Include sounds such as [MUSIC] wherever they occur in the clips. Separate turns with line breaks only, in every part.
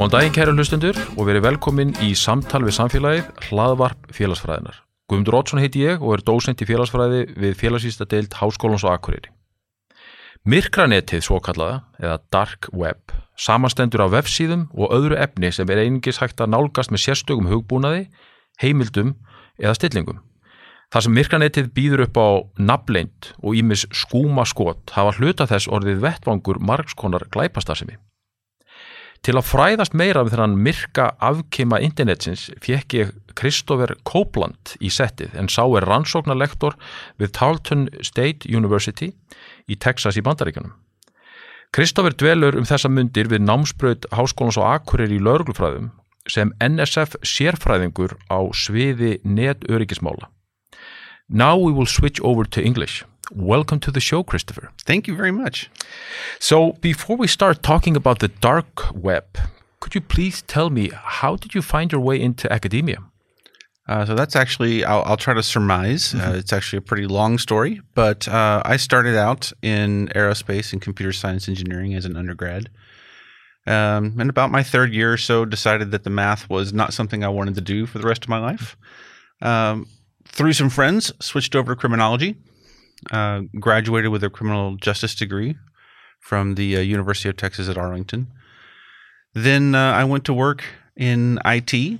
Góðan daginn kæru hlustundur og verið velkomin í samtal við samfélagið hlaðvarp félagsfræðinar. Guðmundur Ótsson heiti ég og er dósent í félagsfræði við félagsvísta deild Háskólans og Akureyri. Myrkranetið svo kallaða, eða Dark Web, samanstendur af vefsíðum og öðru efni sem er einingis hægt að nálgast með sérstökum hugbúnaði, heimildum eða stillingum. Það sem myrkranetið býður upp á nafnleint og ímis skúma skot hafa hluta þess orðið vettvangur margskonar glæpastasimi. Til að fræðast meira um þennan myrka afkima internetsins fekk ég Kristoffer Copeland í settið en sá er rannsóknarlektor við Tarleton State University í Texas í Bandaríkanum. Kristoffer dvelur um þessa mundir við námsbröð Háskólans og Akureyri í lauruglufræðum sem NSF sérfræðingur á sviði netöryggismála. Now we will switch over to English. Welcome to the show, Christopher.
Thank you very much.
So, before we start talking about the dark web, could you please tell me how did you find your way into academia?
Uh, so that's actually I'll, I'll try to surmise. Uh, it's actually a pretty long story, but uh, I started out in aerospace and computer science engineering as an undergrad. Um, and about my third year or so, decided that the math was not something I wanted to do for the rest of my life. Um, through some friends, switched over to criminology. Uh, graduated with a criminal justice degree from the uh, University of Texas at Arlington. Then uh, I went to work in IT,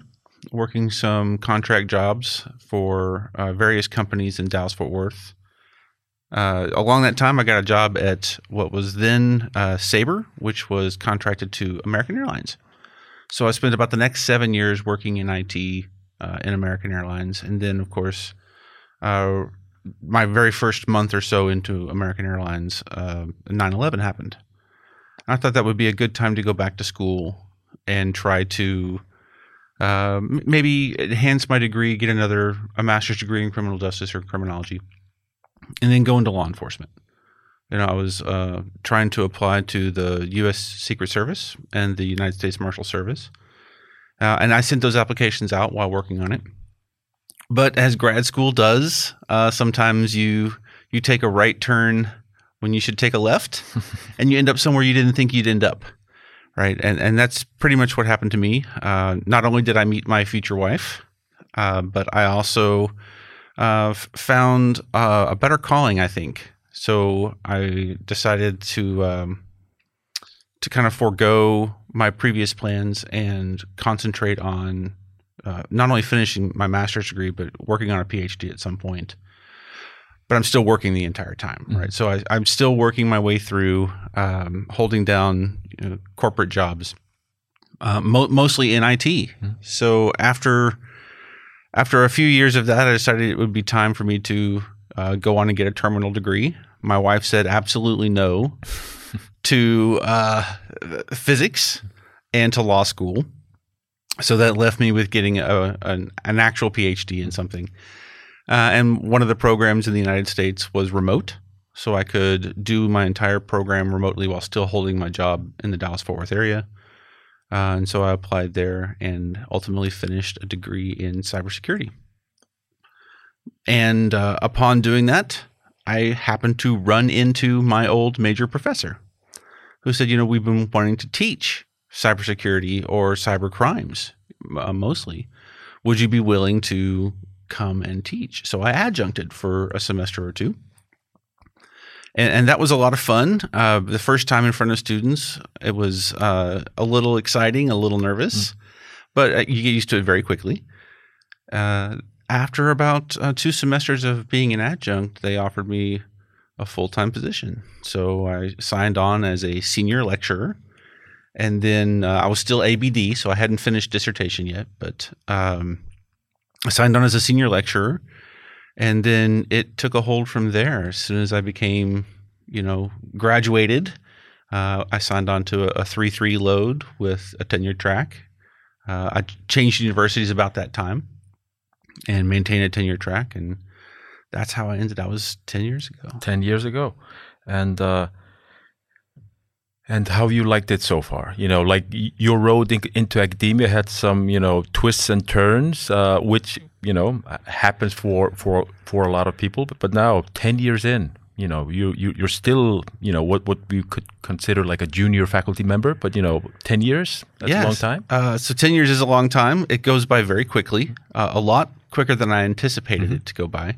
working some contract jobs for uh, various companies in Dallas Fort Worth. Uh, along that time, I got a job at what was then uh, Sabre, which was contracted to American Airlines. So I spent about the next seven years working in IT in American Airlines, and then, of course, my very first month or so into American Airlines, uh, 9/11 happened. I thought that would be a good time to go back to school and try to uh, maybe enhance my degree, get another a master's degree in criminal justice or criminology, and then go into law enforcement. You know, I was uh, trying to apply to the U.S. Secret Service and the United States Marshal Service, uh, and I sent those applications out while working on it but as grad school does, uh, sometimes you you take a right turn when you should take a left, [LAUGHS] and you end up somewhere you didn't think you'd end up, right? And and that's pretty much what happened to me. Uh, not only did I meet my future wife, uh, but I also uh, found uh, a better calling. I think so. I decided to um, to kind of forego my previous plans and concentrate on uh, not only finishing my master's degree, but working on a PhD at some point. But I'm still working the entire time, mm-hmm. right? So I, am still working my way through um, holding down you know, corporate jobs, uh, mo- mostly in IT. Mm-hmm. So after after a few years of that, I decided it would be time for me to uh, go on and get a terminal degree. My wife said absolutely no [LAUGHS] to uh, physics and to law school so that left me with getting a, an, an actual PhD in something. Uh, and one of the programs in the United States was remote. So I could do my entire program remotely while still holding my job in the Dallas Fort Worth area. Uh, and so I applied there and ultimately finished a degree in cybersecurity. And uh, upon doing that, I happened to run into my old major professor who said, You know, we've been wanting to teach cybersecurity or cyber crimes uh, mostly. Would you be willing to come and teach? So I adjuncted for a semester or two. And, and that was a lot of fun. Uh, the first time in front of students, it was uh, a little exciting, a little nervous, mm. but uh, you get used to it very quickly. Uh, after about uh, two semesters of being an adjunct, they offered me a full time position. So I signed on as a senior lecturer and then uh, I was still ABD, so I hadn't finished dissertation yet, but um, I signed on as a senior lecturer, and then it took a hold from there. As soon as I became, you know, graduated, uh, I signed on to a three three load with a tenure track. Uh, I changed universities about that time and maintained a tenure track, and that's how I ended. That was ten years ago.
10 years ago and uh and how you liked it so far you know like your road in, into academia had some you know twists and turns uh which you know uh, happens for for for a lot of people but, but now 10 years in you know you, you you're still you know what what we could consider like a junior faculty member but you know 10 years that's a long time
Uh, so ten years is a long time. It goes by very quickly, uh, a lot quicker than I anticipated it to go by.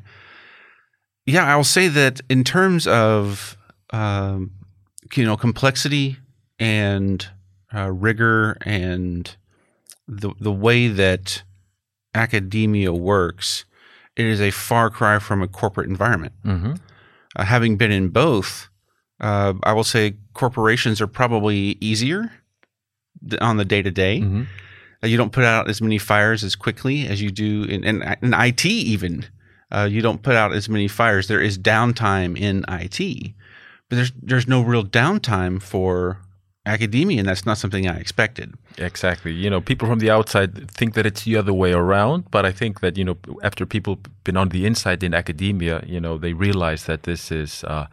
Yeah, I will say that in terms of um, you know complexity and uh, rigor and the the way that academia works, it is a far cry from a corporate environment.
hmm
Uh, having been in both, uh, I will say corporations are probably easier on the day to day. You don't put out as many fires as quickly as you do in, in, in IT, even. Uh, you don't put out as many fires. There is downtime in IT, but there's there's no real downtime for academia, and that's not something I expected.
Exactly. You know, people from the outside think that it's the other way around, but I think that you know, after people been on the inside in academia, you know, they realize that this is uh,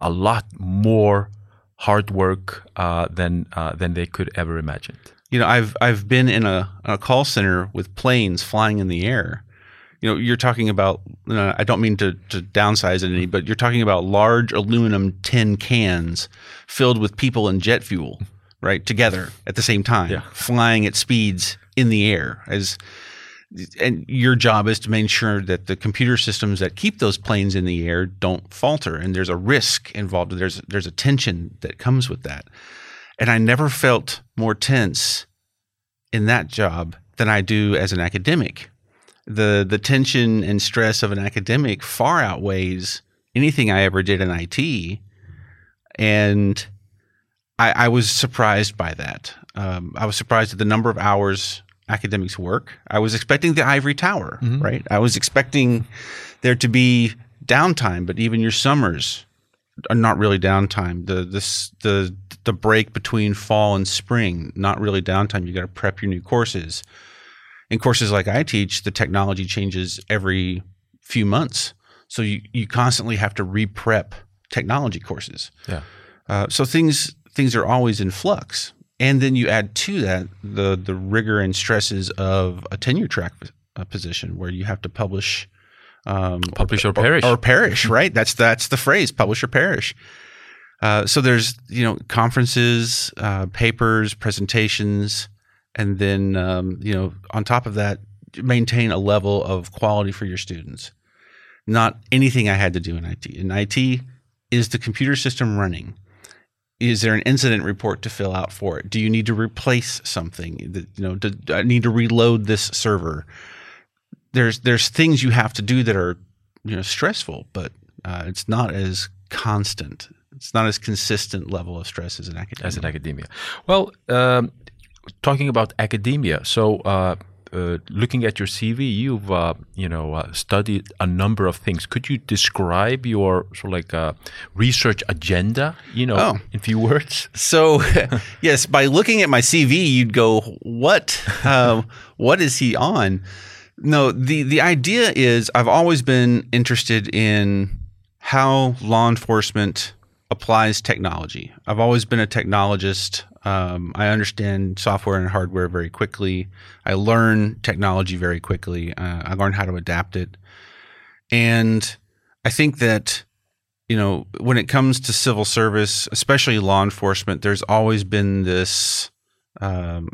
a lot more hard work uh, than uh, than they could ever imagine.
you know i've i've been in a, a call center with planes flying in the air you know you're talking about uh, i don't mean to, to downsize it any but you're talking about large aluminum tin cans filled with people and jet fuel right together at the same time
Yeah.
flying at speeds in the air as and your job is to make sure that the computer systems that keep those planes in the air don't falter and there's a risk involved there's there's a tension that comes with that and I never felt more tense in that job than I do as an academic. The the tension and stress of an academic far outweighs anything I ever did in IT, and I, I was surprised by that. Um, I was surprised at the number of hours academics work. I was expecting the ivory tower, right? I was expecting there to be downtime, but even your summers are not really downtime. The this the the break between fall and spring, not really downtime. You got to prep your new courses. In courses like I teach, the technology changes every few months, so you you constantly have to re-prep technology courses.
Yeah.
Uh, so things things are always in flux, and then you add to that the the rigor and stresses of a tenure track uh, position where you have to publish um,
Publish or perish.
or perish, right? That's that's the phrase, publish or perish. Uh, so there's you know conferences, uh, papers, presentations, and then um, you know on top of that, maintain a level of quality for your students. Not anything I had to do in IT. In IT, is the computer system running? Is there an incident report to fill out for it? Do you need to replace something? That, you know, do I need to reload this server? there's there's things you have to do that are you know stressful, but uh, it's not as constant. It's not as consistent level of stress as an academia.
as in academia. Well, um, talking about academia, so uh, uh, looking at your CV, you've uh, you know uh, studied a number of things. Could you describe your sort of like uh, research agenda? You know,
Oh.
in few words. [LAUGHS]
So, [LAUGHS] yes, by looking at my CV, you'd go, "What? Um, what is he on?" No, the the idea is I've always been interested in how law enforcement applies technology. I've always been a technologist. Um, I understand software and hardware very quickly. I learn technology very quickly. Uh, I learn how to adapt it, and I think that you know, when it comes to civil service, especially law enforcement, there's always been this um,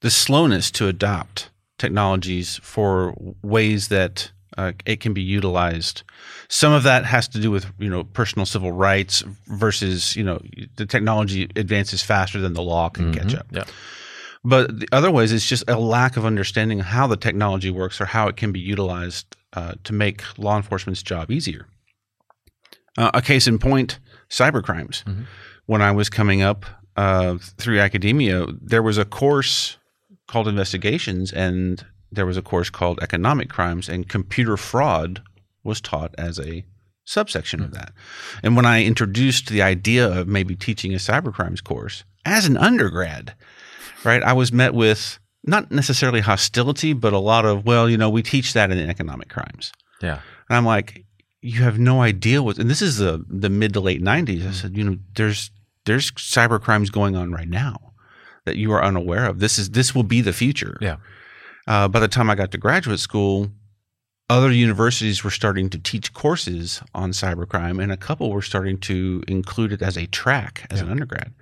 this slowness to adopt technologies for ways that uh, it can be utilized. Some of that has to do with you know personal civil rights versus you know the technology advances faster than the law can catch up.
Yeah.
But the other ways, it's just a lack of understanding of how the technology works or how it can be utilized uh, to make law enforcement's job easier. Uh, a case in point: cybercrimes.
Mhm.
When I was coming up uh, through academia, there was a course called investigations, and there was a course called economic crimes, and computer fraud was taught as a subsection of that. And when I introduced the idea of maybe teaching a cybercrimes course as an undergrad, right, I was met with not necessarily hostility, but a lot of, well, you know, we teach that in economic crimes.
Yeah.
And I'm like, you have no idea what. And this is the the mid to late '90s. I said, you know, there's there's cyber crimes going on right now that you are unaware of. This is this will be the future.
Yeah.
Uh, by the time I got to graduate school, other universities were starting to teach courses on cybercrime, and a couple were starting to include it as a track as an undergrad.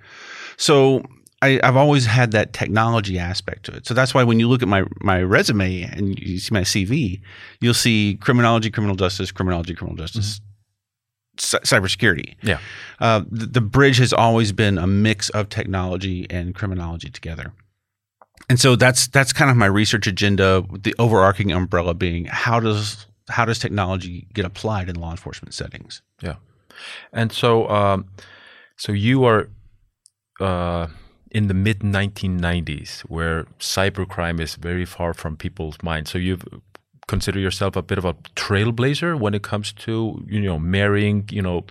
So I, I've always had that technology aspect to it. So that's why when you look at my my resume and you see my CV, you'll see criminology, criminal justice, criminology, criminal justice, cy- cybersecurity.
Yeah.
Uh, the, the bridge has always been a mix of technology and criminology together. And so that's that's kind of my research agenda. The overarching umbrella being how does how does technology get applied in law enforcement settings?
Yeah. And so, um, so you are uh, in the mid 1990s, where cybercrime is very far from people's minds. So you consider yourself a bit of a trailblazer when it comes to you know marrying you know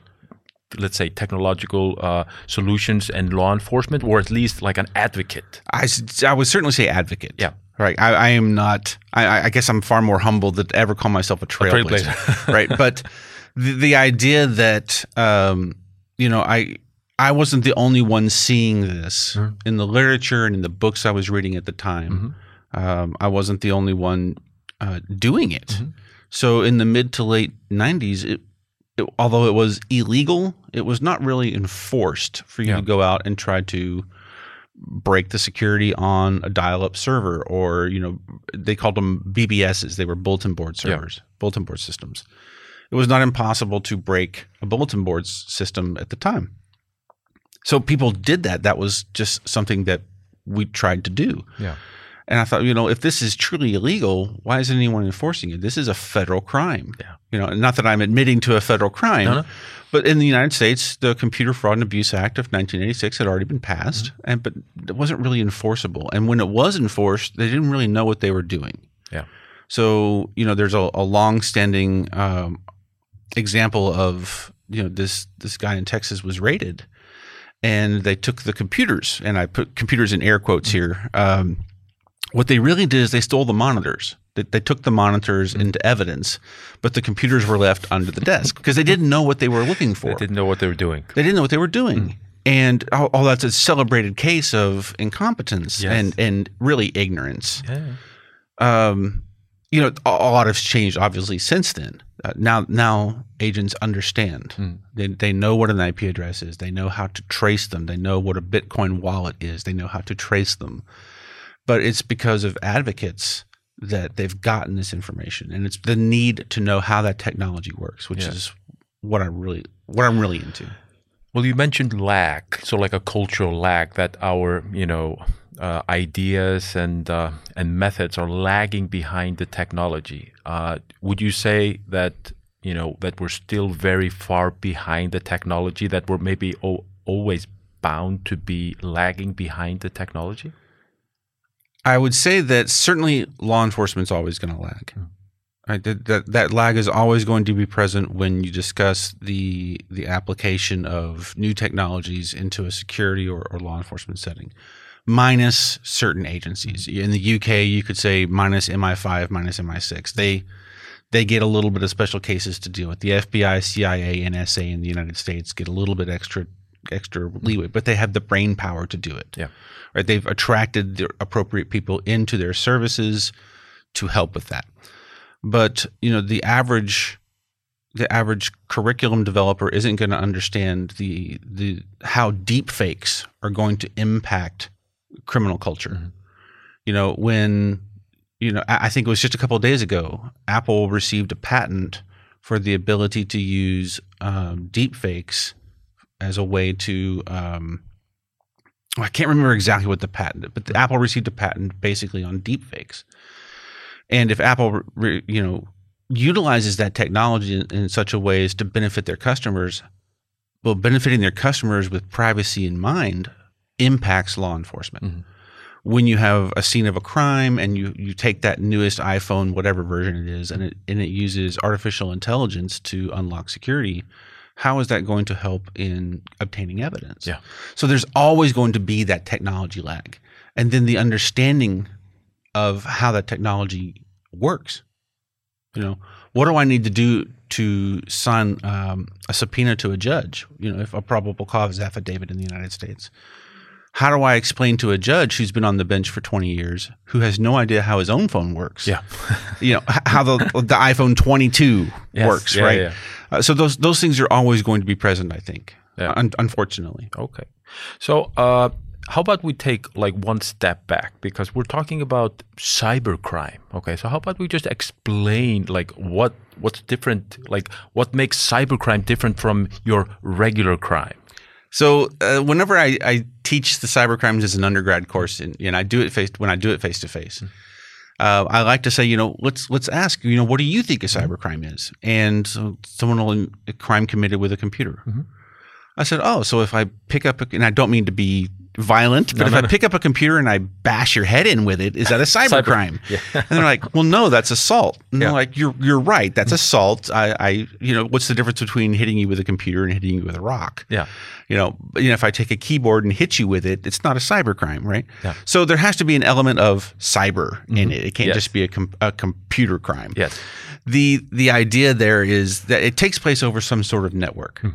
let's say technological uh, solutions and law enforcement, or at least like an advocate.
i, I would certainly say advocate.
Yeah.
Right. I, I am not. I- I, I guess I'm far more humble to ever call myself a trailblazer.
trailblazer. [LAUGHS]
right. But the, the idea that um, you know I I wasn't the only one seeing this in the literature and in the books I was reading at the time. Um, I wasn't the only one uh, doing it. So in the mid to late '90s, it, it, although it was illegal, it was not really enforced for you
Yeah.
to go out and try to break the security on a dial-up server or you know they called them BBSs they were bulletin board
Yeah.
servers bulletin board systems it was not impossible to break a bulletin board system at the time so people did that that was just something that we tried to do
Yeah.
And I thought, you know, if this is truly illegal, why isn't anyone enforcing it? This is a federal crime.
Yeah.
You know, not that I'm admitting to a federal crime,
No, no.
but in the United States, the Computer Fraud and Abuse Act of 1986 had already been passed,
Mm-hmm.
and but it wasn't really enforceable. And when it was enforced, they didn't really know what they were doing.
Yeah.
So you know, there's a, a long-standing um, example of you know this this guy in Texas was raided, and they took the computers, and I put computers in air quotes here. Um, what they really did is they stole the monitors. They, they took the monitors into evidence, but the computers were left under the desk because they didn't know what they were looking for.
They didn't know what they were doing.
They didn't know what they were doing. And all, all that's a celebrated case of incompetence
Yes.
and, and really ignorance.
Yeah.
Um, you know, a, a lot has changed obviously since then. Uh, now, now agents understand. They, they know what an IP address is. They know how to trace them. They know what a Bitcoin wallet is. They know how to trace them. But it's because of advocates that they've gotten this information, and it's the need to know how that technology works, which
Yeah.
is what I really what I'm really into.
Well, you mentioned lag, so like a cultural lag that our, you know, uh, ideas and uh, and methods are lagging behind the technology. Uh, would you say that you know that we're still very far behind the technology? That we're maybe o- always bound to be lagging behind the technology?
I would say that certainly law enforcement's always going to lag. Hmm. Right? That, that that lag is always going to be present when you discuss the the application of new technologies into a security or, or law enforcement setting. Minus certain agencies. Hmm. In the UK, you could say minus MI5, minus MI6. They they get a little bit of special cases to deal with. The FBI, CIA, NSA in the United States get a little bit extra extra leeway, but they have the brain power to do it
Yeah.
right? They've attracted the appropriate people into their services to help with that. But you know, the average the average curriculum developer isn't going to understand the the how deep fakes are going to impact criminal culture. You know, when you know, I I think it was just a couple of days ago, Apple received a patent for the ability to use um, deep fakes as a way to um, I can't remember exactly what the patent, but the Apple received a patent basically on deepfakes. And if Apple, re, you know, utilizes that technology in, in such a way as to benefit their customers, well, benefiting their customers with privacy in mind impacts law enforcement.
Mhm.
When you have a scene of a crime and you you take that newest iPhone, whatever version it is, and it and it uses artificial intelligence to unlock security, how is that going to help in obtaining evidence?
Yeah.
So there's always going to be that technology lag. And then the understanding of how that technology works. You know, what do I need to do to sign um, a subpoena to a judge? You know, if a probable cause affidavit in the United States. How do I explain to a judge who's been on the bench for 20 years, who has no idea how his own phone works?
Yeah.
you know, how the the iPhone 22
Yes.
works,
Yeah,
right?
yeah.
Uh, so those those things are always going to be present, I think.
Yeah.
Un- unfortunately.
Okay. So, uh, how about we take like one step back because we're talking about cybercrime. Okay. So, how about we just explain like what what's different, like what makes cybercrime different from your regular crime?
So uh, whenever I, I teach the cyber crimes as an undergrad course, and, and I do it face when I do it face to face, uh, I like to say, you know, let's let's ask, you know, what do you think a cybercrime is? And so someone will a crime committed with a computer. I said, oh, so if I pick up, a, and I don't mean to be violent, but if I pick up a computer and I bash your head in with it, is that a cybercrime? [LAUGHS]
Yeah.
and they're like, well, no, that's assault. And
Yeah.
they're like, you're you're right, that's mm-hmm. assault. I, I, you know, what's the difference between hitting you with a computer and hitting you with a rock?
Yeah.
you know, you know, if I take a keyboard and hit you with it, it's not a cyber crime, right?
Yeah.
So there has to be an element of cyber in mm-hmm. it. It can't
Yes.
just be a, com- a computer crime.
Yes.
The the idea there is that it takes place over some sort of network, hmm.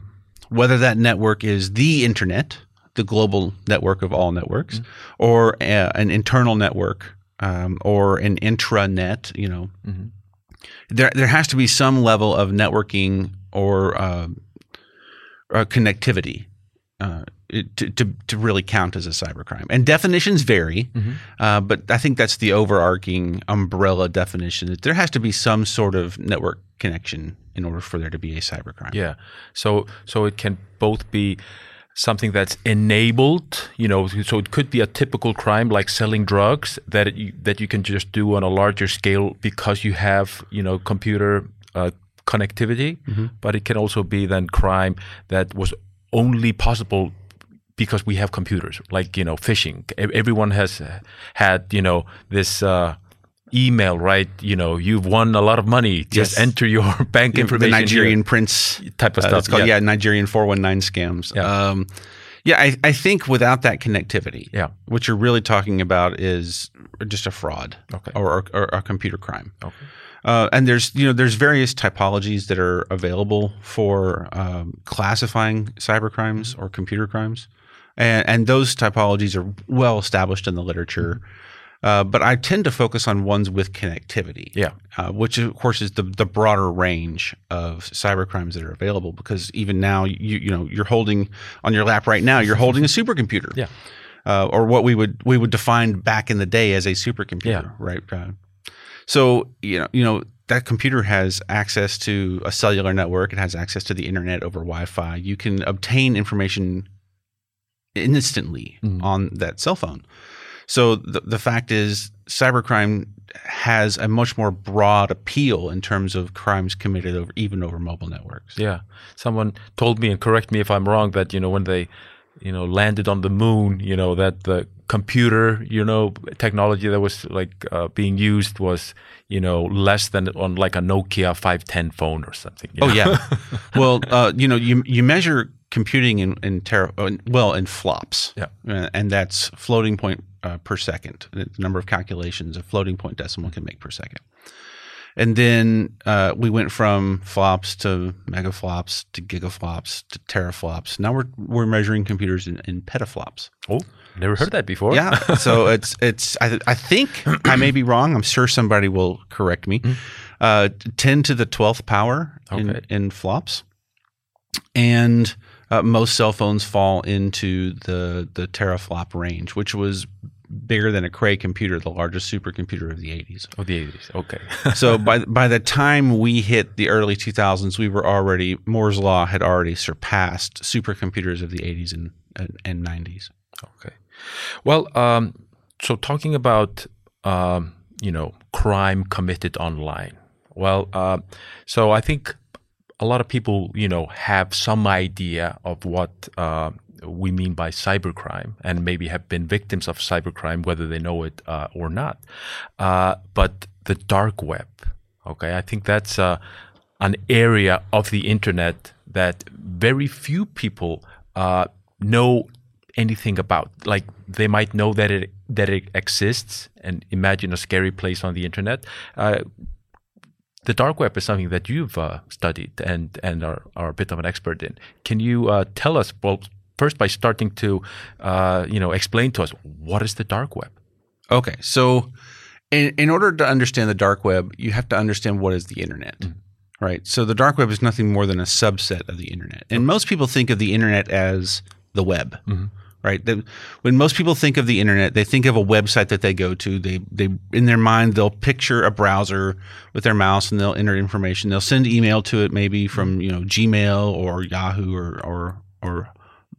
whether that network is the internet, the global network of all networks, or a, an internal network, um, or an intranet. You know, there there has to be some level of networking or um, uh, connectivity uh, to, to to really count as a cybercrime. And definitions vary, uh, but I think that's the overarching umbrella definition that there has to be some sort of network connection in order for there to be a cybercrime.
Yeah. So so it can both be something that's enabled, you know, so it could be a typical crime like selling drugs that it, you, that you can just do on a larger scale because you have, you know, computer uh, connectivity, but it can also be then crime that was only possible because we have computers, like you know, phishing. Everyone has had you know this uh, email, right? You know, you've won a lot of money. Just
Yes.
enter your [LAUGHS] bank
the
information. here.
Nigerian prince
type of
uh,
stuff.
It's called yeah. Nigerian four one nine scams.
Yeah.
Um, yeah, I, I think without that connectivity,
Yeah.
what you're really talking about is just a fraud,
Okay.
or, or, or a computer crime.
Okay.
Uh, and there's you know there's various typologies that are available for um, classifying cyber crimes
Mm-hmm.
or computer crimes, and, and those typologies are well established in the literature.
Mm-hmm.
Uh, but I tend to focus on ones with connectivity
Yeah.
uh, which of course is the, the broader range of cyber crimes that are available. Because even now, you you know, you're holding on your lap right now, you're holding a supercomputer,
Yeah.
uh, or what we would we would define back in the day as a supercomputer,
Yeah.
right? Uh, so you know, you know that computer has access to a cellular network. It has access to the internet over Wi-Fi. You can obtain information instantly
Mhm.
on that cell phone. So the, the fact is, cybercrime has a much more broad appeal in terms of crimes committed over even over mobile networks.
Yeah. Someone told me, and correct me if I'm wrong, that, you know, when they, you know, landed on the moon, you know, that the computer, you know, technology that was like uh, being used was, you know, less than on like a Nokia 510 phone or something.
Oh
know?
yeah. [LAUGHS] well, uh, you know, you you measure computing in in ter- uh, well in flops.
Yeah.
Uh, and that's floating point uh, per second. The number of calculations a floating point decimal can make per second. And then uh, we went from flops to megaflops to gigaflops to teraflops. Now we're we're measuring computers in, in petaflops.
Oh, never heard that before.
Yeah. [LAUGHS] so it's it's I, I think I may be wrong. I'm sure somebody will correct me. Uh, Ten to the twelfth power in,
Okay.
in flops, and uh, most cell phones fall into the the teraflop range, which was bigger than a Cray computer, the largest supercomputer of the 80s.
Oh, the 80s. Okay. [LAUGHS]
So by by the time we hit the early 2000s, we were already Moore's law had already surpassed supercomputers of the 80s and and, and 90s.
Okay. Well, um, so talking about um, you know crime committed online. Well, uh, so I think a lot of people you know have some idea of what uh, we mean by cybercrime, and maybe have been victims of cybercrime, whether they know it uh, or not. Uh, but the dark web. Okay, I think that's uh, an area of the internet that very few people uh, know anything about. Like they might know that it that it exists, and imagine a scary place on the internet. Uh, the dark web is something that you've uh, studied and and are, are a bit of an expert in. Can you tell us, well, first by starting to, uh, you know, explain to us what is the dark web?
Okay, so in, in order to understand the dark web, you have to understand what is the internet, mm-hmm. right? So the dark web is nothing more than a subset of the internet, and most people think of the internet as the web, mm-hmm. right? The- when most people think of the internet, they think of a website that they go to. They they in their mind they'll picture a browser with their mouse and they'll enter information. They'll send email to it, maybe from mm-hmm. you know Gmail or Yahoo or or or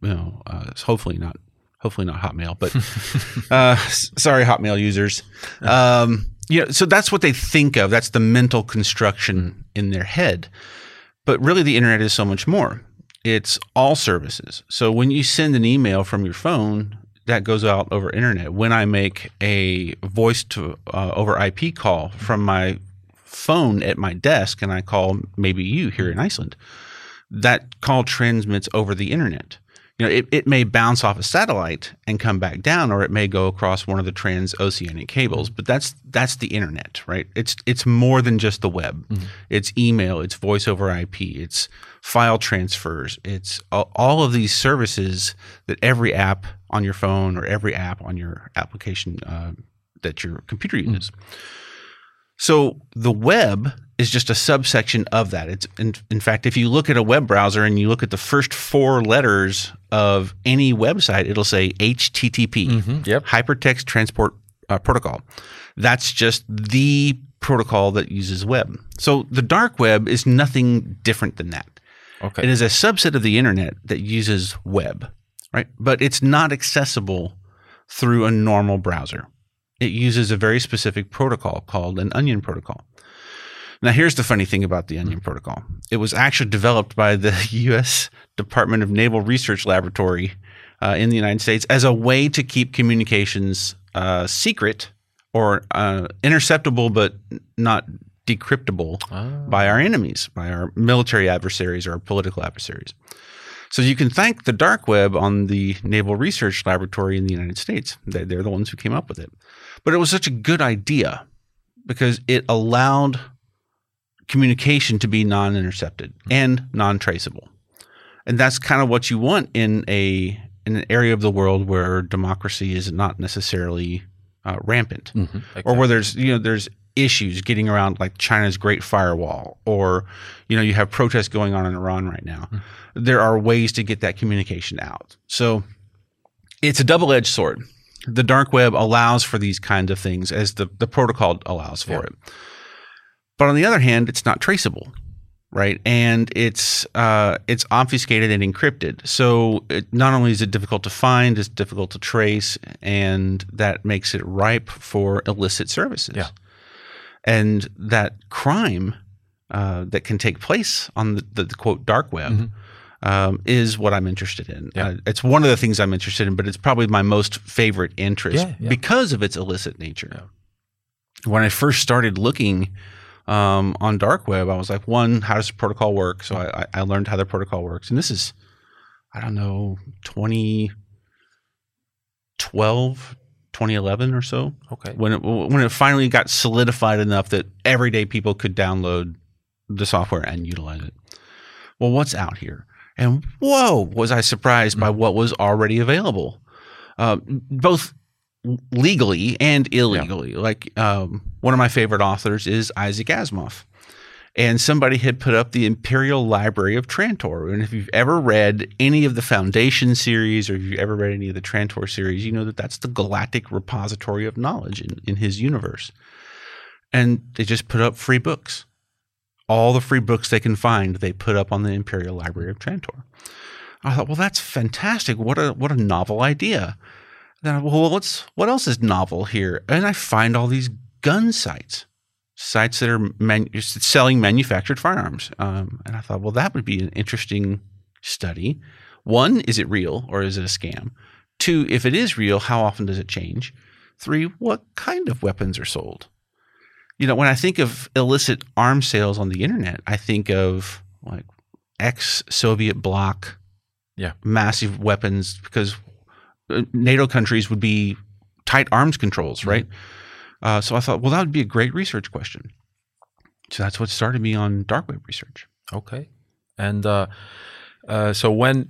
you know uh, hopefully not hopefully not Hotmail, but [LAUGHS] uh, sorry, Hotmail users. Um, you know, so that's what they think of. That's the mental construction in their head. But really, the internet is so much more. It's all services. So when you send an email from your phone, that goes out over internet. When I make a voice to uh, over IP call from my phone at my desk, and I call maybe you here in Iceland, that call transmits over the internet. You know, it, it may bounce off a satellite and come back down, or it may go across one of the transoceanic cables. But that's that's the internet, right? It's it's more than just the web. It's email, it's voice over IP, it's file transfers, it's all, all of these services that every app on your phone or every app on your application uh, that your computer uses. So the web is just a subsection of that. It's in, in fact, if you look at a web browser and you look at the first four letters of any website, it'll say HTTP,
Yep.
Hypertext Transport uh, Protocol. That's just the protocol that uses web. So the dark web is nothing different than that.
Okay.
It is a subset of the internet that uses web, right? But it's not accessible through a normal browser. It uses a very specific protocol called an onion protocol. Now, here's the funny thing about the onion protocol it was actually developed by the [LAUGHS] U.S. Department of Naval Research Laboratory uh, in the United States as a way to keep communications uh, secret or uh, interceptable but not decryptable by our enemies, by our military adversaries or our political adversaries. So you can thank the dark web on the Naval Research Laboratory in the United States. They're the ones who came up with it. But it was such a good idea because it allowed communication to be non-intercepted and non-traceable. And that's kind of what you want in a in an area of the world where democracy is not necessarily uh, rampant
Mhm.
or where there's you know there's issues getting around like China's Great Firewall, or you know you have protests going on in Iran right now. There are ways to get that communication out. So it's a double-edged sword. The dark web allows for these kinds of things as the the protocol allows for
Yeah.
it. But on the other hand, it's not traceable, right? And it's uh, it's obfuscated and encrypted. So it, not only is it difficult to find, it's difficult to trace, and that makes it ripe for illicit services.
Yeah.
And that crime uh, that can take place on the, the, the quote dark web um, is what I'm interested in.
Mm-hmm. Yeah.
Uh, it's one of the things I'm interested in, but it's probably my most favorite interest
Yeah, yeah.
because of its illicit nature. When I first started looking um, on dark web, I was like, one, how does the protocol work? So I, I- I learned how the protocol works, and this is, I don't know, 2012, 2011 or so
Okay.
when it when it finally got solidified enough that everyday people could download the software and utilize it. Well, what's out here? And whoa, was I surprised by what was already available, uh, both legally and illegally. Like um, one of my favorite authors is Isaac Asimov. And somebody had put up the Imperial Library of Trantor. And if you've ever read any of the Foundation series or if you've ever read any of the Trantor series, you know that that's the galactic repository of knowledge in, in his universe. And they just put up free books. All the free books they can find, they put up on the Imperial Library of Trantor. I thought, well, that's fantastic. What a what a novel idea. Then, I, well, what's what else is novel here? And I find all these gun sites, sites that are man, selling manufactured firearms. Um, and I thought, well, that would be an interesting study. One, is it real or is it a scam? Two, if it is real, how often does it change? Three, what kind of weapons are sold? You know, when I think of illicit arms sales on the internet, I think of like ex Soviet bloc
Yeah.
massive weapons because NATO countries would be tight arms controls, right? Uh, so I thought, well, that would be a great research question. So that's what started me on dark web research.
Okay. And uh, uh, so when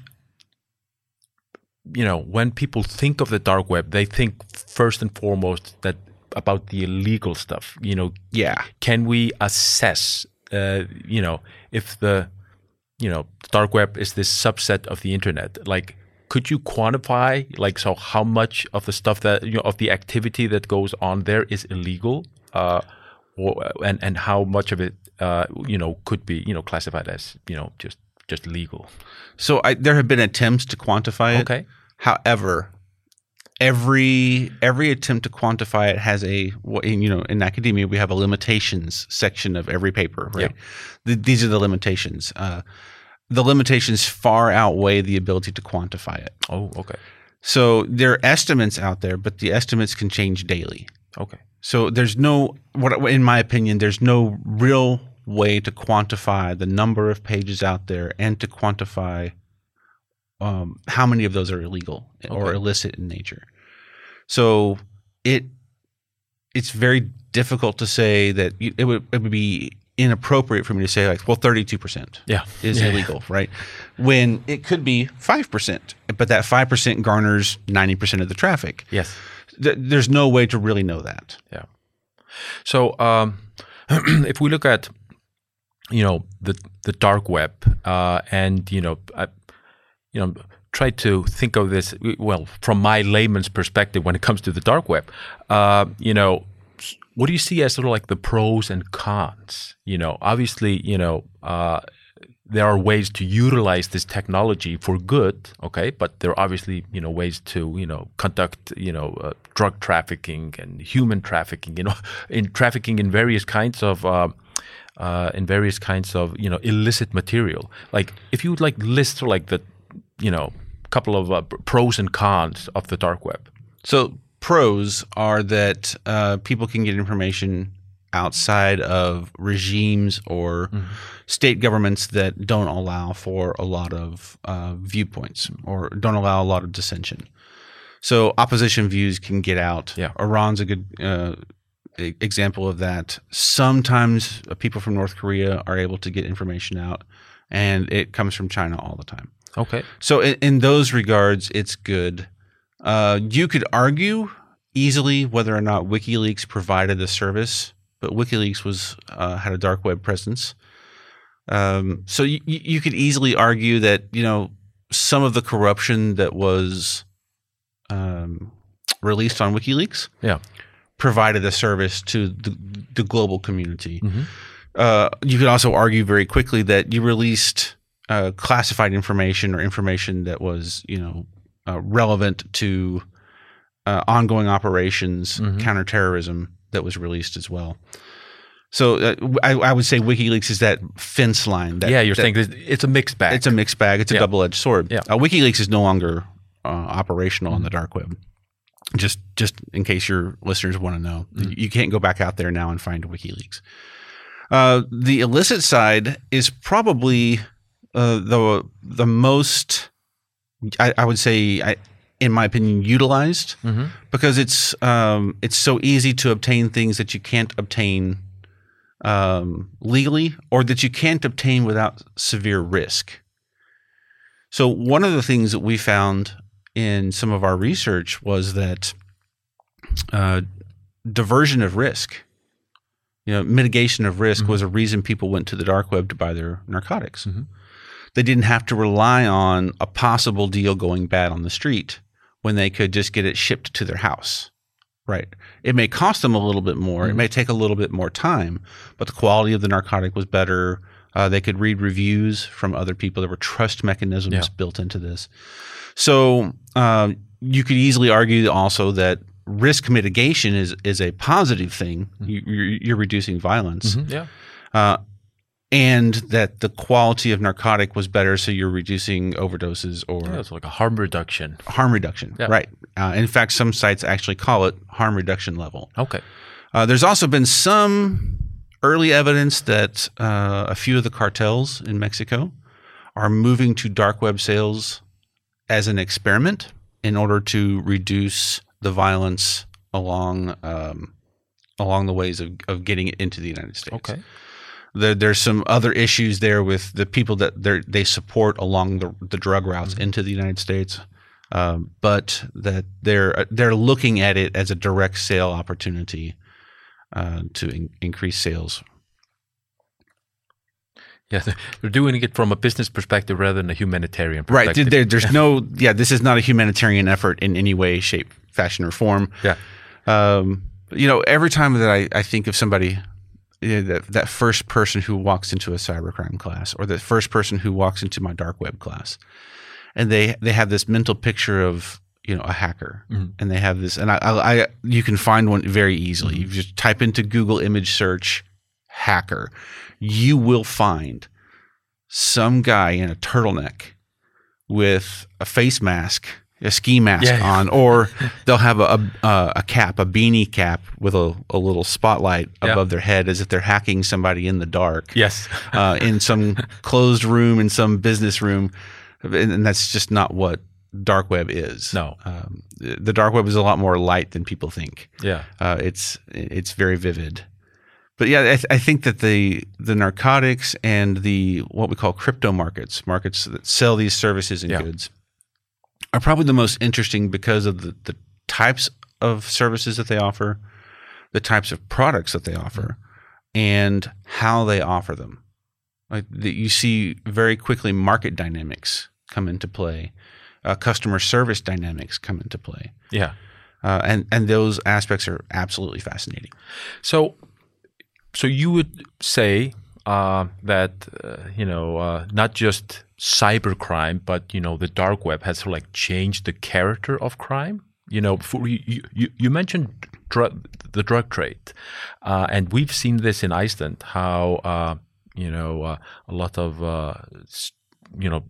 you know when people think of the dark web, they think first and foremost that about the illegal stuff. You know,
Yeah.
can we assess? Uh, you know, if the you know dark web is this subset of the internet, like. Could you quantify, like, so how much of the stuff that you know of the activity that goes on there is illegal, uh, or and and how much of it, uh, you know, could be you know classified as you know just just legal?
So I, there have been attempts to quantify it.
Okay.
However, every every attempt to quantify it has a you know in academia we have a limitations section of every paper right Th- these are the limitations uh, the limitations far outweigh the ability to quantify it
Oh, okay.
so there are estimates out there but the estimates can change daily
Okay.
so there's no what in my opinion there's no real way to quantify the number of pages out there and to quantify um, how many of those are illegal or illicit in nature. So it it's very difficult to say that it would it would be inappropriate for me to say like well 32%
Yeah.
is
Yeah.
illegal, right? When it could be 5%, but that 5% garners 90% of the traffic.
Yes.
Th- there's no way to really know that.
Yeah. So um, [CLEARS THROAT] if we look at you know the the dark web uh, and you know I, you know try to think of this well from my layman's perspective when it comes to the dark web. Uh, you know, what do you see as sort of like the pros and cons? You know, obviously, you know. Uh, there are ways to utilize this technology for good, okay, but there are obviously you know ways to you know conduct you know uh, drug trafficking and human trafficking, you know, [LAUGHS] in trafficking in various kinds of uh, uh, in various kinds of you know illicit material. Like if you would like list like the you know couple of uh, pros and cons of the dark web.
So pros are that uh, people can get information outside of regimes or state governments that don't allow for a lot of uh, viewpoints or don't allow a lot of dissension. So opposition views can get out.
Yeah.
Iran's a good uh, example of that. Sometimes uh, people from North Korea are able to get information out, and it comes from China all the time.
Okay.
So in, in those regards, it's good. Uh, you could argue easily whether or not WikiLeaks provided the service, but WikiLeaks was uh, had a dark web presence. Um, so you, you could easily argue that you know some of the corruption that was um, released on WikiLeaks
Yeah.
provided a service to the, the global community.
Mhm.
Uh, you could also argue very quickly that you released uh, classified information or information that was, you know, uh, relevant to uh, ongoing operations,
Mhm.
counterterrorism that was released as well. So uh, I, I would say WikiLeaks is that fence line. That,
yeah, you're
that-
saying it's a mixed bag.
it's a mixed bag. It's a
Yeah.
double-edged sword.
Yeah.
Uh, WikiLeaks is no longer uh, operational on the
Mm-hmm.
dark web. Just, just in case your listeners want to know,
Mm-hmm.
you can't go back out there now and find WikiLeaks. Uh, the illicit side is probably uh, the the most, I, I would say, I, in my opinion, utilized
Mhm.
because it's um, it's so easy to obtain things that you can't obtain um, legally or that you can't obtain without severe risk. So one of the things that we found in some of our research was that uh, diversion of risk, you know, mitigation of risk
Mhm.
was a reason people went to the dark web to buy their narcotics.
Mhm.
They didn't have to rely on a possible deal going bad on the street when they could just get it shipped to their house. Right. It may cost them a little bit more. It
Mhm.
may take a little bit more time, but the quality of the narcotic was better. Uh, they could read reviews from other people. There were trust mechanisms
Yeah.
built into this. So uh, you could easily argue also that risk mitigation is is a positive thing. You, you're, you're reducing violence,
Mhm. Yeah.
uh, and that the quality of narcotic was better, so you're reducing overdoses or
yeah. It's like a harm reduction.
harm reduction.
Yeah.
Right. Uh, in fact, some sites actually call it harm reduction level.
Okay.
Uh, there's also been some early evidence that uh, a few of the cartels in Mexico are moving to dark web sales as an experiment in order to reduce the violence along um, along the ways of, of getting it into the United States.
Okay.
There, there's some other issues there with the people that they they support along the, the drug routes into the United States, um, but that they're they're looking at it as a direct sale opportunity uh, to in, increase sales.
Yeah, they're doing it from a business perspective rather than a humanitarian
Right.
perspective.
There, there's no. [LAUGHS] Yeah. This is not a humanitarian effort in any way, shape, fashion, or form.
Yeah.
Um, you know, every time that I, I think of somebody, you know, that that first person who walks into a cybercrime class, or the first person who walks into my dark web class, and they they have this mental picture of you know a hacker, mm-hmm. and they have this, and I, I, I you can find one very easily. Mm-hmm. You just type into Google image search hacker, you will find some guy in a turtleneck with a face mask, a ski mask
Yeah, yeah.
on, or they'll have a, a a cap, a beanie cap with a, a little spotlight
Yeah.
above their head, as if they're hacking somebody in the dark
Yes. [LAUGHS]
uh, in some closed room in some business room, and, and that's just not what dark web is.
No.
um, the dark web is a lot more light than people think.
Yeah.
Uh, it's it's very vivid. But yeah, I, th- I think that the the narcotics and the what we call crypto markets, markets that sell these services and goods, are probably the most interesting because of the, the types of services that they offer, the types of products that they offer, and how they offer them. Like that, you see very quickly market dynamics come into play, uh, customer service dynamics come into play,
Yeah.
uh, and and those aspects are absolutely fascinating.
So, so you would say uh, that uh, you know uh, not just cybercrime, but you know the dark web has sort of like changed the character of crime. You know, for, you, you you mentioned drug, the drug trade, uh, and we've seen this in Iceland. How uh, you know uh, a lot of uh, you know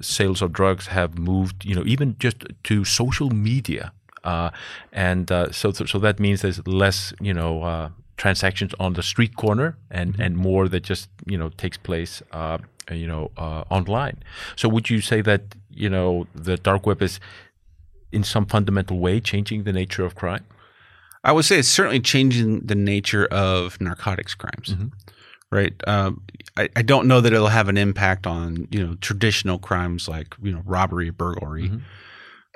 sales of drugs have moved. You know, even just to social media. Uh, and uh, so, so that means there's less, you know, uh, transactions on the street corner, and and more that just you know takes place, uh, you know, uh, online. So would you say that you know the dark web is in some fundamental way changing the nature of crime?
I would say it's certainly changing the nature of narcotics crimes, right? Um, I, I don't know that it'll have an impact on you know traditional crimes like you know robbery, burglary,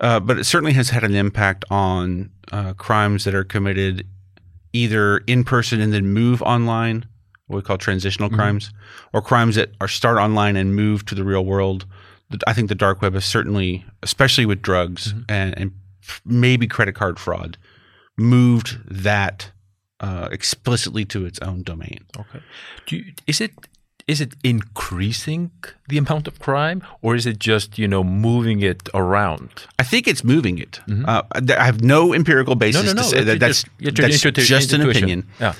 uh, but it certainly has had an impact on uh, crimes that are committed either in person and then move online, what we call transitional crimes, or crimes that are start online and move to the real world. I think the dark web has certainly, especially with drugs and, and maybe credit card fraud, moved that uh, explicitly to its own domain.
Okay. Do you, is it is it increasing the amount of crime, or is it just you know moving it around?
I think it's moving it. Uh, I have no empirical basis to say that that's,
just,
that's just an opinion.
Yeah.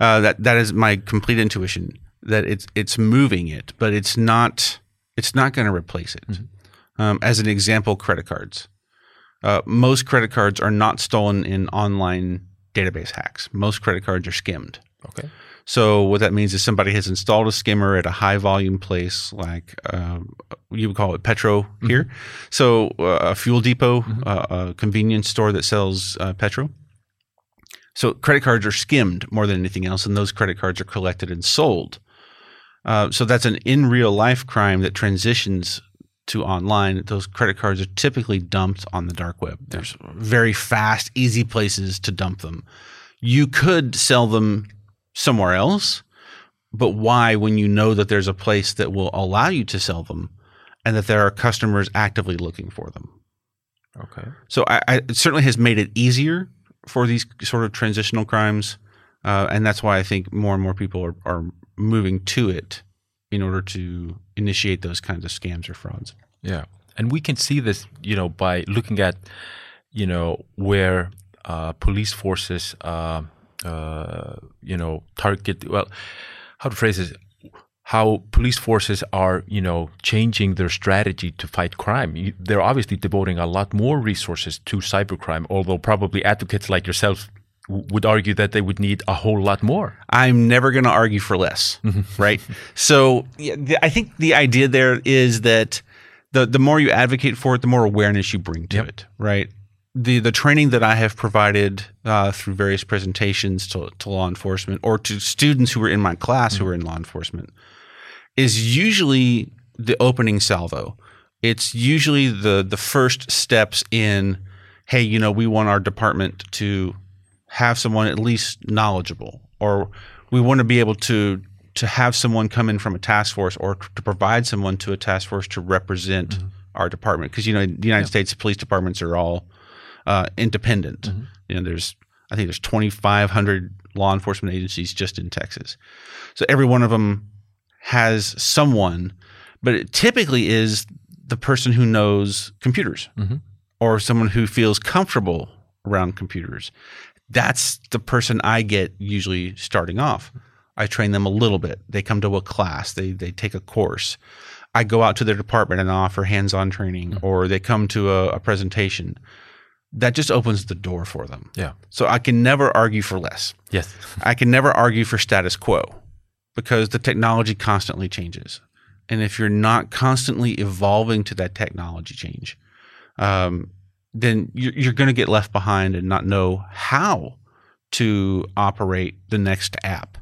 Uh, that that is my complete intuition that it's it's moving it, but it's not it's not going to replace it. Um, as an example, credit cards. Uh, most credit cards are not stolen in online database hacks. Most credit cards are skimmed.
Okay.
So what that means is somebody has installed a skimmer at a high volume place, like um, you would call it Petro here. So uh, a fuel depot, uh, a convenience store that sells uh, petrol. So credit cards are skimmed more than anything else, and those credit cards are collected and sold. Uh, so that's an in real life crime that transitions to online. Those credit cards are typically dumped on the dark web. There's very fast, easy places to dump them. You could sell them somewhere else, but why when you know that there's a place that will allow you to sell them and that there are customers actively looking for them?
Okay.
So I, I, it certainly has made it easier for these sort of transitional crimes, uh, and that's why I think more and more people are, are moving to it in order to initiate those kinds of scams or frauds.
Yeah, and we can see this, you know, by looking at, you know, where uh, police forces, uh, uh, you know, target. Well, how to phrase this? How police forces are, you know, changing their strategy to fight crime. You, they're obviously devoting a lot more resources to cybercrime, although probably advocates like yourself would argue that they would need a whole lot more.
I'm never going to argue for less, right? So yeah, the, I think the idea there is that the the more you advocate for it, the more awareness you bring to
Yep.
it, right? the the training that I have provided uh, through various presentations to, to law enforcement or to students who were in my class who were in law enforcement is usually the opening salvo. It's usually the the first steps in, hey, you know, we want our department to have someone at least knowledgeable, or we want to be able to to have someone come in from a task force or to provide someone to a task force to represent our department. Because you know the United States police departments are all uh, independent. You know, there's I think there's 2,500 law enforcement agencies just in Texas, so every one of them has someone, but it typically is the person who knows computers
Mhm.
or someone who feels comfortable around computers. That's the person I get usually starting off. I train them a little bit. They come to a class, they they take a course. I go out to their department and offer hands-on training, or they come to a, a presentation. That just opens the door for them.
Yeah.
So I can never argue for less.
Yes.
I can never argue for status quo because the technology constantly changes. And if you're not constantly evolving to that technology change, um, then you're, you're going to get left behind and not know how to operate the next app.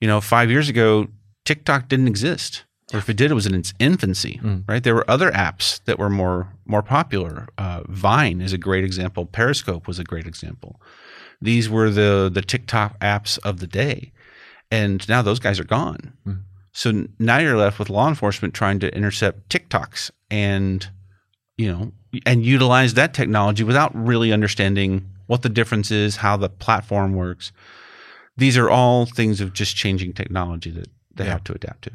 You know, five years ago, TikTok didn't exist. Or if it did, it was in its infancy,
Mm.
right? There were other apps that were more more popular. Uh, Vine is a great example. Periscope was a great example. These were the the TikTok apps of the day, and now those guys are gone.
Mm.
So now you're left with law enforcement trying to intercept TikToks and you know and utilize that technology without really understanding what the difference is, how the platform works. These are all things of just changing technology that they
Yeah.
have to adapt to.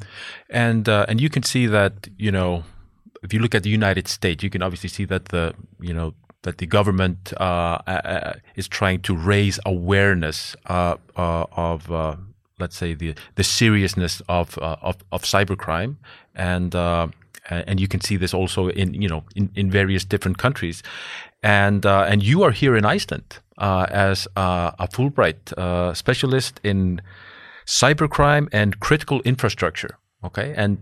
and uh, and you can see that you know if you look at the United States, you can obviously see that the you know that the government uh, uh, is trying to raise awareness uh, uh, of uh, let's say the the seriousness of uh, of, of cybercrime and. Uh, and you can see this also in you know in, in various different countries, and uh, and you are here in Iceland uh, as uh, a Fulbright uh, specialist in cybercrime and critical infrastructure. Okay, and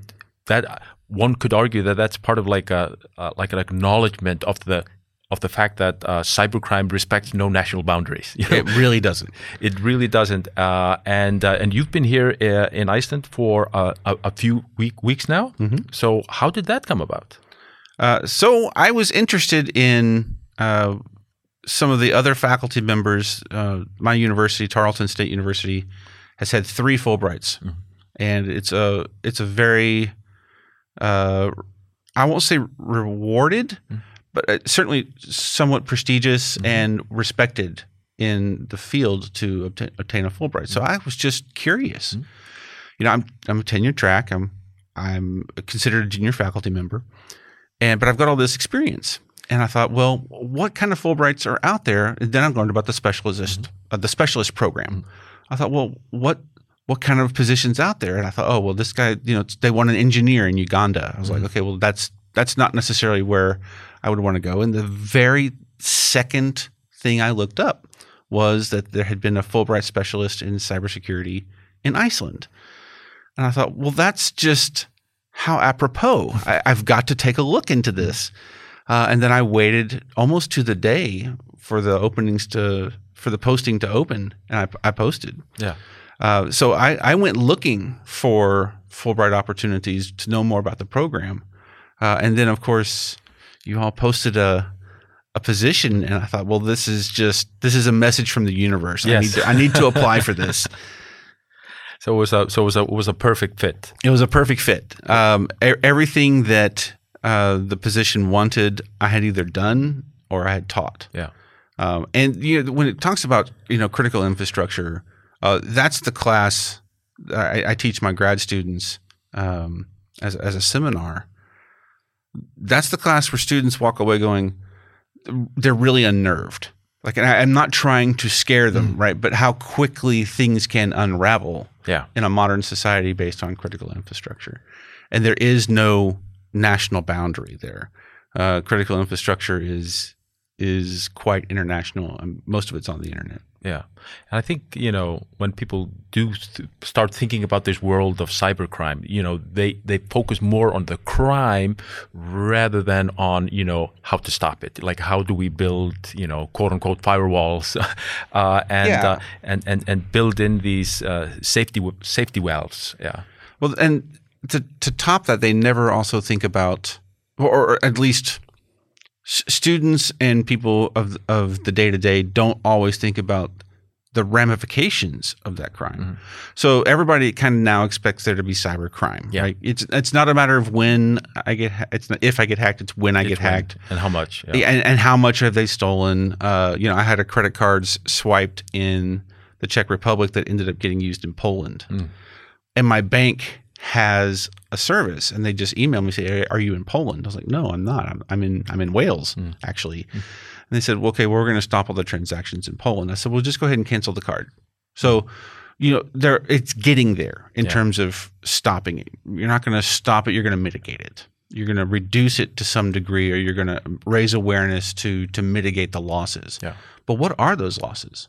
that one could argue that that's part of like a like an acknowledgement of the of the fact that uh, cybercrime respects no national boundaries. You know?
It really doesn't.
It really doesn't. Uh, and uh, and you've been here uh, in Iceland for uh, a, a few week, weeks now. So how did that come about?
Uh, so I was interested in uh, some of the other faculty members. Uh, my university, Tarleton State University, has had three Fulbrights, and it's a it's a very uh, I won't say rewarded, but uh, certainly somewhat prestigious mm-hmm. and respected in the field to obtain, obtain a Fulbright. So mm-hmm. I was just curious. Mm-hmm. You know, I'm I'm a tenure track. I'm I'm considered a junior faculty member and but I've got all this experience. And I thought, well, what kind of Fulbrights are out there? And then I learned about the specialist, uh, the specialist program. I thought, well, what what kind of positions out there? And I thought, oh, well, this guy, you know, they want an engineer in Uganda. I was like, okay, well, that's that's not necessarily where I would want to go. And the very second thing I looked up was that there had been a Fulbright specialist in cybersecurity in Iceland. And I thought, well, that's just how apropos. I, I've got to take a look into this. Uh, and then I waited almost to the day for the openings to for the posting to open, and I, I posted.
Yeah.
Uh, so I, I went looking for Fulbright opportunities to know more about the program, uh, and then of course you all posted a a position, and I thought, well, this is just this is a message from the universe. I
Yes.
need to, I need to [LAUGHS] apply for this.
So it was a so it was a it was a perfect fit.
It was a perfect fit. Um, e- everything that uh, the position wanted, I had either done or I had taught.
Yeah.
Um, and you know, when it talks about you know critical infrastructure, uh, that's the class I, I teach my grad students um, as as a seminar. That's the class where students walk away going, they're really unnerved. Like, and I, I'm not trying to scare them, right? But how quickly things can unravel
Yeah.
in a modern society based on critical infrastructure. And there is no national boundary there. Uh, critical infrastructure is is quite international, and most of it's on the internet.
Yeah, and I think you know when people do start thinking about this world of cybercrime, you know they they focus more on the crime rather than on you know how to stop it. Like how do we build you know quote unquote firewalls [LAUGHS] uh, and,
Yeah.
uh, and and and build in these uh, safety w- safety wells. Yeah,
Well, and to to top that, they never also think about, or, or at least s- students and people of of the day to day don't always think about the ramifications of that crime.
Mm-hmm.
So everybody kind of now expects there to be cyber crime.
Yeah.
Right? It's it's not a matter of when I get ha- it's not if I get hacked. It's when I get
when-
hacked.
and how much? Yeah.
And, and how much have they stolen? Uh, you know, I had a credit cards swiped in the Czech Republic that ended up getting used in Poland, and my bank has a service, and they just email me say, "Are you in Poland?" I was like, "No, I'm not. I'm, I'm in I'm in Wales hmm. actually." Hmm. And they said, well, "Okay, well, we're going to stop all the transactions in Poland." I said, "Well, just go ahead and cancel the card." So. You know, there it's getting there in
Yeah.
terms of stopping it. You're not going to stop it. You're going to mitigate it you're going to reduce it to some degree or you're going to raise awareness to to mitigate the losses
Yeah.
but what are those losses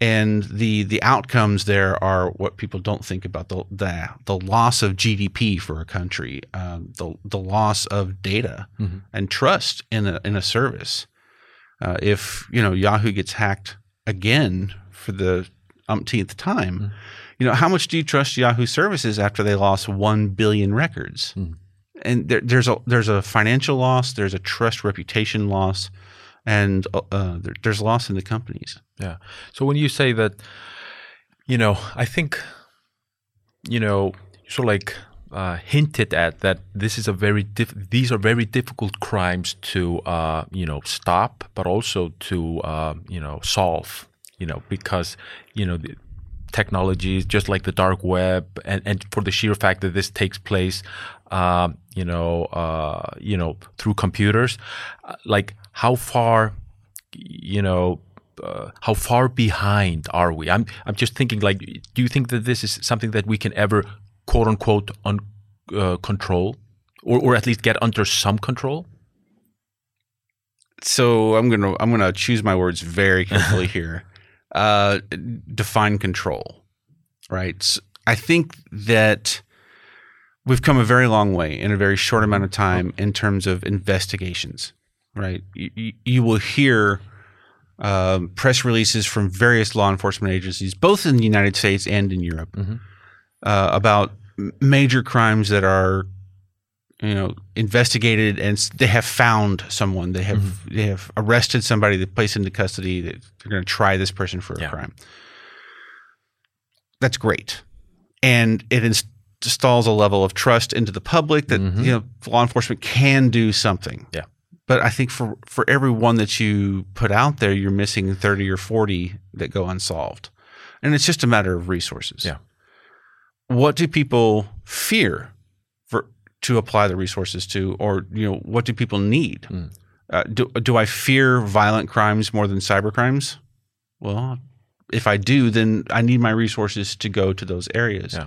and the the outcomes there are what people don't think about the the, the loss of GDP for a country um, the the loss of data
Mhm.
and trust in a in a service. Uh, if you know Yahoo gets hacked again for the umpteenth time you know how much do you trust Yahoo services after they lost 1 billion records? And there, there's a there's a financial loss, there's a trust reputation loss, and uh, there, there's loss in the companies.
Yeah. So when you say that, you know, I think, you know, sort of like uh, hinted at that this is a very diff- these are very difficult crimes to uh, you know stop, but also to uh, you know solve. You know, because you know the technologies just like the dark web, and, and for the sheer fact that this takes place, uh, you know, uh, you know, through computers, uh, like how far you know uh, how far behind are we i'm i'm just thinking like do you think that this is something that we can ever quote unquote un, uh, control or, or at least get under some control
So I'm gonna I'm gonna choose my words very carefully [LAUGHS] here. Uh, define control, right? I think that we've come a very long way in a very short amount of time in terms of investigations, right? You, you- will hear um, press releases from various law enforcement agencies, both in the United States and in Europe,
Mhm.
uh, about major crimes that are, you know, investigated and they have found someone. They have they have arrested somebody. They placed into custody. They- They're going to try this person for a
Yeah.
crime. That's great, and it is inst- installs a level of trust into the public that
Mhm.
you know law enforcement can do something.
Yeah.
But I think for for every one that you put out there, you're missing thirty or forty that go unsolved, and it's just a matter of resources.
Yeah.
What do people fear for to apply the resources to, or you know, what do people need?
Mm.
Uh, do do I fear violent crimes more than cyber crimes? Well, if I do, then I need my resources to go to those areas.
Yeah.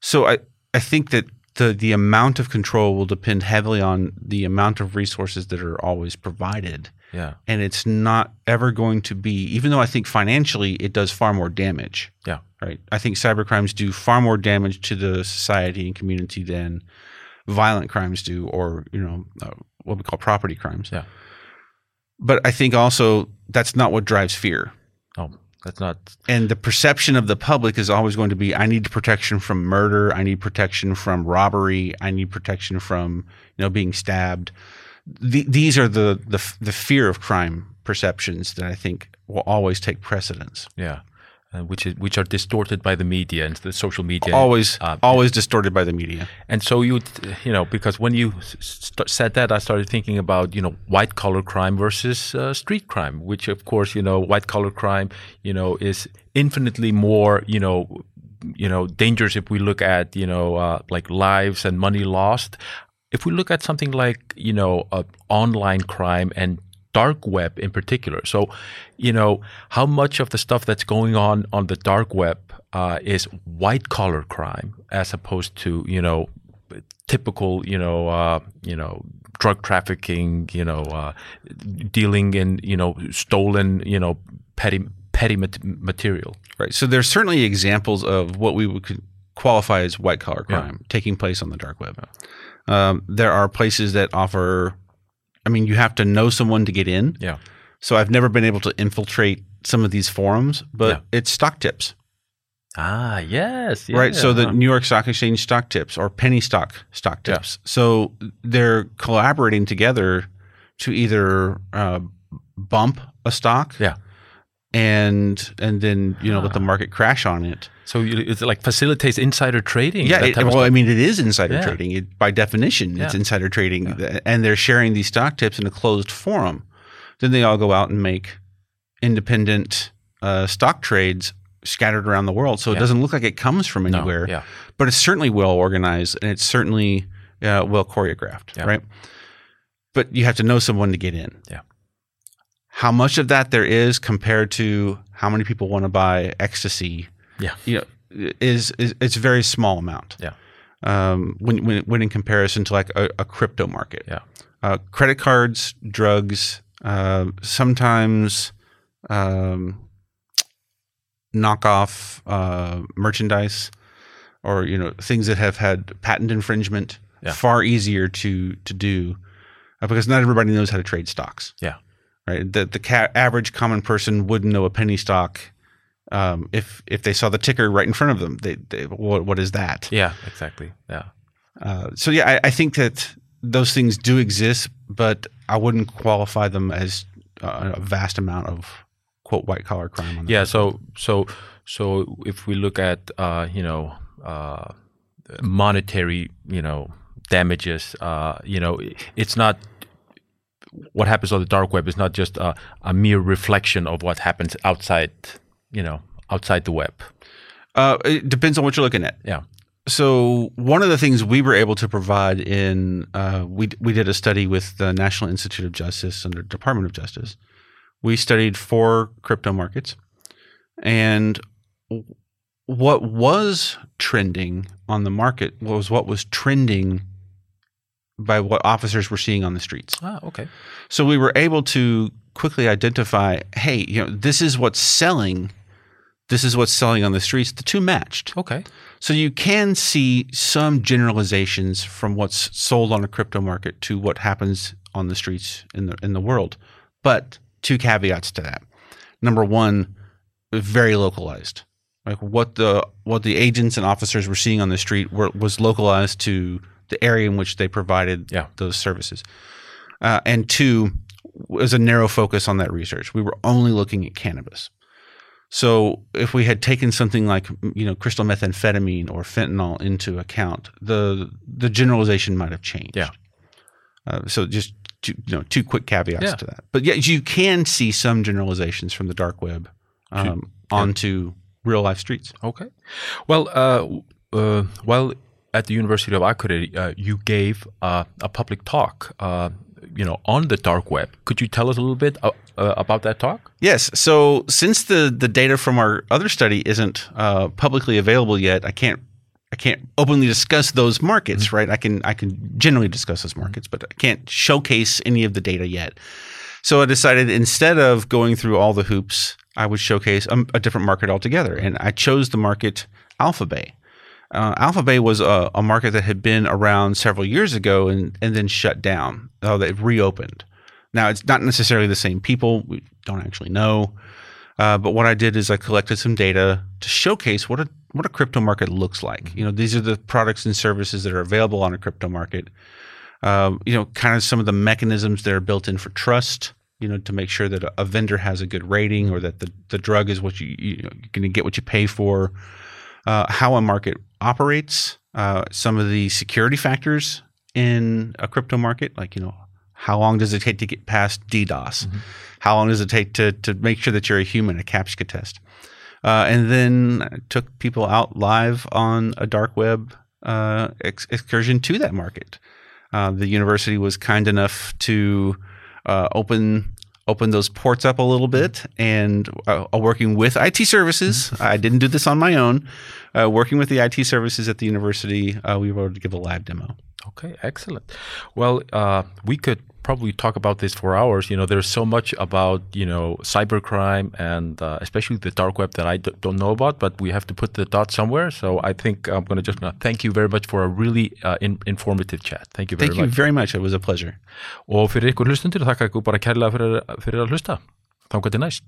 So I, I think that the the amount of control will depend heavily on the amount of resources that are always provided.
Yeah.
And it's not ever going to be, even though I think financially it does far more damage.
Yeah.
Right. I think cyber crimes do far more damage to the society and community than violent crimes do, or you know, uh, what we call property crimes.
Yeah.
But I think also that's not what drives fear.
Oh, that's not.
And the perception of the public is always going to be I need protection from murder, I need protection from robbery, I need protection from, you know, being stabbed. The, these are the, the the fear of crime perceptions that I think will always take precedence.
Yeah. Uh, which is which are distorted by the media and the social media.
Always
uh,
always distorted by the media.
And so you, you know, because when you st- said that, I started thinking about, you know, white collar crime versus uh, street crime, which of course, you know, white collar crime, you know, is infinitely more, you know, you know, dangerous if we look at, you know, uh, like lives and money lost. If we look at something like, you know, uh, online crime and dark web in particular. So, you know, how much of the stuff that's going on on the dark web uh, is white collar crime as opposed to, you know, typical, you know, uh, you know, drug trafficking, you know, uh, dealing in, you know, stolen, you know, petty petty mat- material.
Right. So there's certainly examples of what we would could qualify as white collar
Yeah.
crime taking place on the dark web. Um, there are places that offer. I mean, you have to know someone to get in.
Yeah.
So I've never been able to infiltrate some of these forums, but
Yeah.
it's stock tips,
Ah, yes.
right? So the. New York Stock Exchange stock tips or penny stock stock
Yeah.
tips. So they're collaborating together to either uh, bump a stock,
Yeah.
and and then you know let the market crash on it.
So you, it's like facilitates insider trading.
Yeah, it, well, I mean, it is insider
Yeah.
trading. It, by definition, it's insider trading, and they're sharing these stock tips in a closed forum. Then they all go out and make independent uh, stock trades scattered around the world. So it
Yeah.
doesn't look like it comes from
No,
anywhere,
yeah.
but it's certainly well organized and it's certainly uh, well choreographed,
Yeah.
right? But you have to know someone to get in.
Yeah.
How much of that there is compared to how many people want to buy ecstasy
Yeah.
you know, is, is it's a very small amount.
Yeah.
Um, when, when when in comparison to like a, a crypto market.
Yeah.
Uh, credit cards, drugs, uh, sometimes um, knockoff uh, merchandise, or you know things that have had patent infringement.
Yeah.
Far easier to to do uh, because not everybody knows how to trade stocks
Yeah.
right? The the ca- average common person wouldn't know a penny stock um, if if they saw the ticker right in front of them. They, they what, what is that?
Yeah, exactly. Yeah.
Uh, so yeah, I, I think that those things do exist, but I wouldn't qualify them as uh, a vast amount of quote white collar crime.
Yeah. So so so if we look at uh, you know uh, monetary you know damages, uh, you know it's not what happens on the dark web is not just a, a mere reflection of what happens outside you know outside the web.
Uh, it depends on what you're looking at.
Yeah.
So one of the things we were able to provide in uh, we we did a study with the National Institute of Justice and the Department of Justice. We studied four crypto markets, and what was trending on the market was what was trending by what officers were seeing on the streets.
Ah. Okay.
So we were able to quickly identify, hey, you know, this is what's selling. This is what's selling on the streets. The two matched.
Okay.
So you can see some generalizations from what's sold on a crypto market to what happens on the streets in the in the world. But two caveats to that. Number one, very localized. Like what the what the agents and officers were seeing on the street were, was localized to the area in which they provided
Yeah.
those services. Uh, and two was a narrow focus on that research. We were only looking at cannabis. So if we had taken something like you know crystal methamphetamine or fentanyl into account, the the generalization might have changed.
Yeah.
Uh, so just two, you know two quick caveats
Yeah.
to that. But yeah, you can see some generalizations from the dark web um, onto real life streets.
Okay. Well, uh, uh, while at the University of Akureyri, uh, you gave uh, a public talk, uh, you know, on the dark web. Could you tell us a little bit uh, uh, about that talk?
Yes. So since the the data from our other study isn't uh, publicly available yet, I can't I can't openly discuss those markets, right? I can I can generally discuss those markets, but I can't showcase any of the data yet. So I decided instead of going through all the hoops, I would showcase a, a different market altogether, and I chose the market Alphabay. Uh, Alphabay was a, a market that had been around several years ago and, and then shut down. Oh, they reopened. Now it's not necessarily the same people. We don't actually know. Uh, but what I did is I collected some data to showcase what a what a crypto market looks like. You know, these are the products and services that are available on a crypto market. Um, you know, kind of some of the mechanisms that are built in for trust. You know, to make sure that a, a vendor has a good rating or that the, the drug is what you, you know, you're going to get what you pay for. Uh, how a market operates, uh, some of the security factors in a crypto market, like you know, how long does it take to get past DDoS? How long does it take to to make sure that you're a human, a CAPTCHA test? Uh, and then took people out live on a dark web uh, ex- excursion to that market. Uh, the university was kind enough to uh, open open those ports up a little bit, and uh, working with IT services, I didn't do this on my own. uh, working with the IT services at the university, uh, we were able to give a live demo.
Okay, excellent. Well, uh, we could probably talk about this for hours. You know, there's so much about you know cybercrime and uh, especially the dark web that I d- don't know about, but we have to put the dot somewhere. So I think I'm going to just uh, thank you very much for a really uh, in informative chat. Thank you very
Thank you
much.
very much. It was a pleasure.
Og fyrir ykkur hlustundur, þakka ykkur bara kærlega fyrir, fyrir að hlusta. Þá til næst.